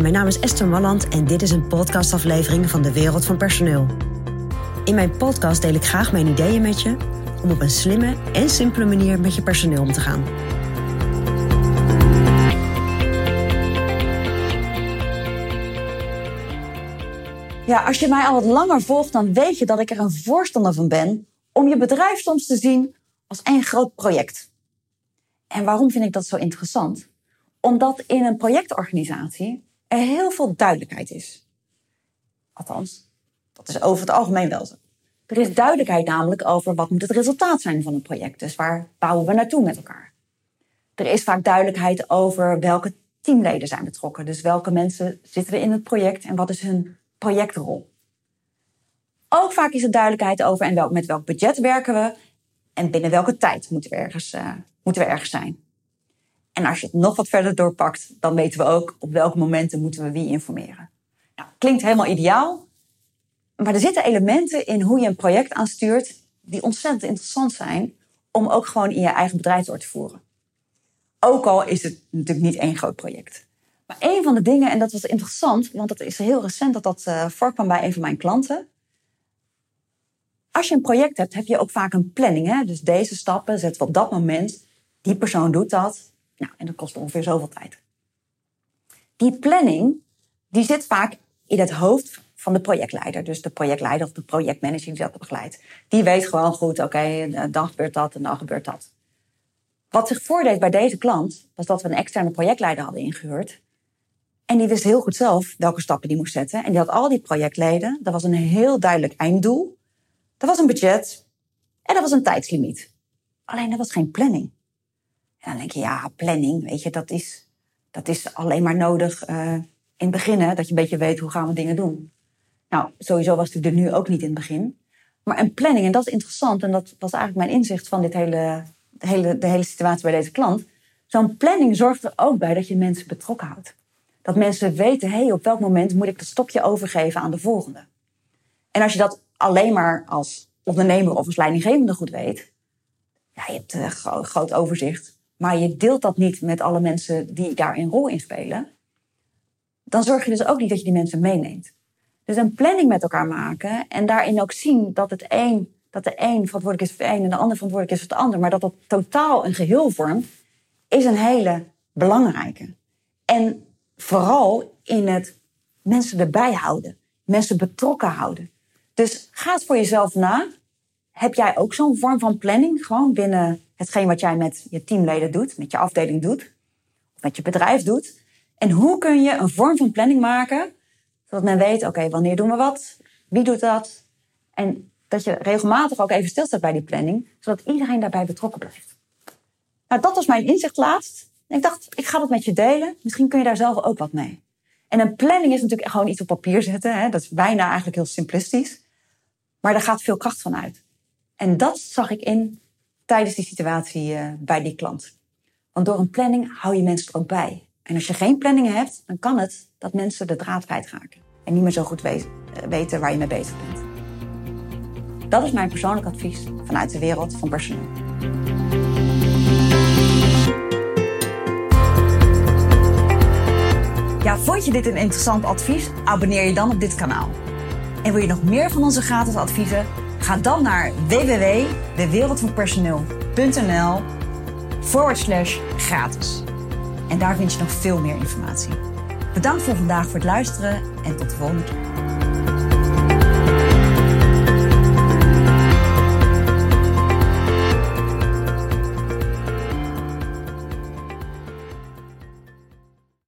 Mijn naam is Esther Malland en dit is een podcastaflevering van de Wereld van Personeel. In mijn podcast deel ik graag mijn ideeën met je om op een slimme en simpele manier met je personeel om te gaan. Ja, als je mij al wat langer volgt, dan weet je dat ik er een voorstander van ben om je bedrijf soms te zien als één groot project. En waarom vind ik dat zo interessant? Omdat in een projectorganisatie er heel veel duidelijkheid is. Althans, dat is over het algemeen wel zo. Er is duidelijkheid namelijk over wat moet het resultaat zijn van een project. Dus waar bouwen we naartoe met elkaar? Er is vaak duidelijkheid over welke teamleden zijn betrokken. Dus welke mensen zitten er in het project en wat is hun projectrol. Ook vaak is er duidelijkheid over en welk, met welk budget werken we en binnen welke tijd moeten we ergens, uh, moeten we ergens zijn. En als je het nog wat verder doorpakt, dan weten we ook op welke momenten moeten we wie informeren. Nou, klinkt helemaal ideaal, maar er zitten elementen in hoe je een project aanstuurt die ontzettend interessant zijn om ook gewoon in je eigen bedrijf door te voeren. Ook al is het natuurlijk niet één groot project. Maar een van de dingen, en dat was interessant, want het is heel recent dat dat uh, voorkwam bij een van mijn klanten. Als je een project hebt, heb je ook vaak een planning. Hè? Dus deze stappen zetten we op dat moment. Die persoon doet dat. Nou, en dat kost ongeveer zoveel tijd. Die planning, die zit vaak in het hoofd van de projectleider. Dus de projectleider of de projectmanager die dat begeleidt. Die weet gewoon goed, oké, dan gebeurt dat en dan gebeurt dat. Wat zich voordeed bij deze klant, was dat we een externe projectleider hadden ingehuurd. En die wist heel goed zelf welke stappen die moest zetten. En die had al die projectleden. Dat was een heel duidelijk einddoel. Er was een budget. En er was een tijdslimiet. Alleen er was geen planning. Dan denk je, ja, planning, weet je, dat is, dat is alleen maar nodig uh, in het begin. Dat je een beetje weet hoe gaan we dingen doen. Nou, sowieso was het er nu ook niet in het begin. Maar een planning, en dat is interessant. En dat was eigenlijk mijn inzicht van dit hele, de, hele, de hele situatie bij deze klant. Zo'n planning zorgt er ook bij dat je mensen betrokken houdt. Dat mensen weten, hé, hey, op welk moment moet ik het stokje overgeven aan de volgende. En als je dat alleen maar als ondernemer of als leidinggevende goed weet, ja, je hebt een gro groot overzicht, maar je deelt dat niet met alle mensen die daar een rol in spelen, dan zorg je dus ook niet dat je die mensen meeneemt. Dus een planning met elkaar maken en daarin ook zien dat het een, dat de een verantwoordelijk is voor de een en de ander verantwoordelijk is voor de ander, maar dat dat totaal een geheel vormt, is een hele belangrijke. En vooral in het mensen erbij houden, mensen betrokken houden. Dus ga het voor jezelf na. Heb jij ook zo'n vorm van planning? Gewoon binnen hetgeen wat jij met je teamleden doet, met je afdeling doet, met je bedrijf doet. En hoe kun je een vorm van planning maken, zodat men weet, oké, wanneer doen we wat? Wie doet dat? En dat je regelmatig ook even stilstaat bij die planning, zodat iedereen daarbij betrokken blijft. Nou, dat was mijn inzicht laatst. En ik dacht, ik ga dat met je delen. Misschien kun je daar zelf ook wat mee. En een planning is natuurlijk gewoon iets op papier zetten. Hè? Dat is bijna eigenlijk heel simplistisch. Maar daar gaat veel kracht van uit. En dat zag ik in tijdens die situatie uh, bij die klant. Want door een planning hou je mensen er ook bij. En als je geen planning hebt, dan kan het dat mensen de draad kwijtraken. En niet meer zo goed we weten waar je mee bezig bent. Dat is mijn persoonlijk advies vanuit de wereld van personeel. Ja, vond je dit een interessant advies? Abonneer je dan op dit kanaal. En wil je nog meer van onze gratis adviezen? Ga dan naar www.dewereldvanpersoneel.nl forward slash gratis. En daar vind je nog veel meer informatie. Bedankt voor vandaag voor het luisteren en tot de volgende keer.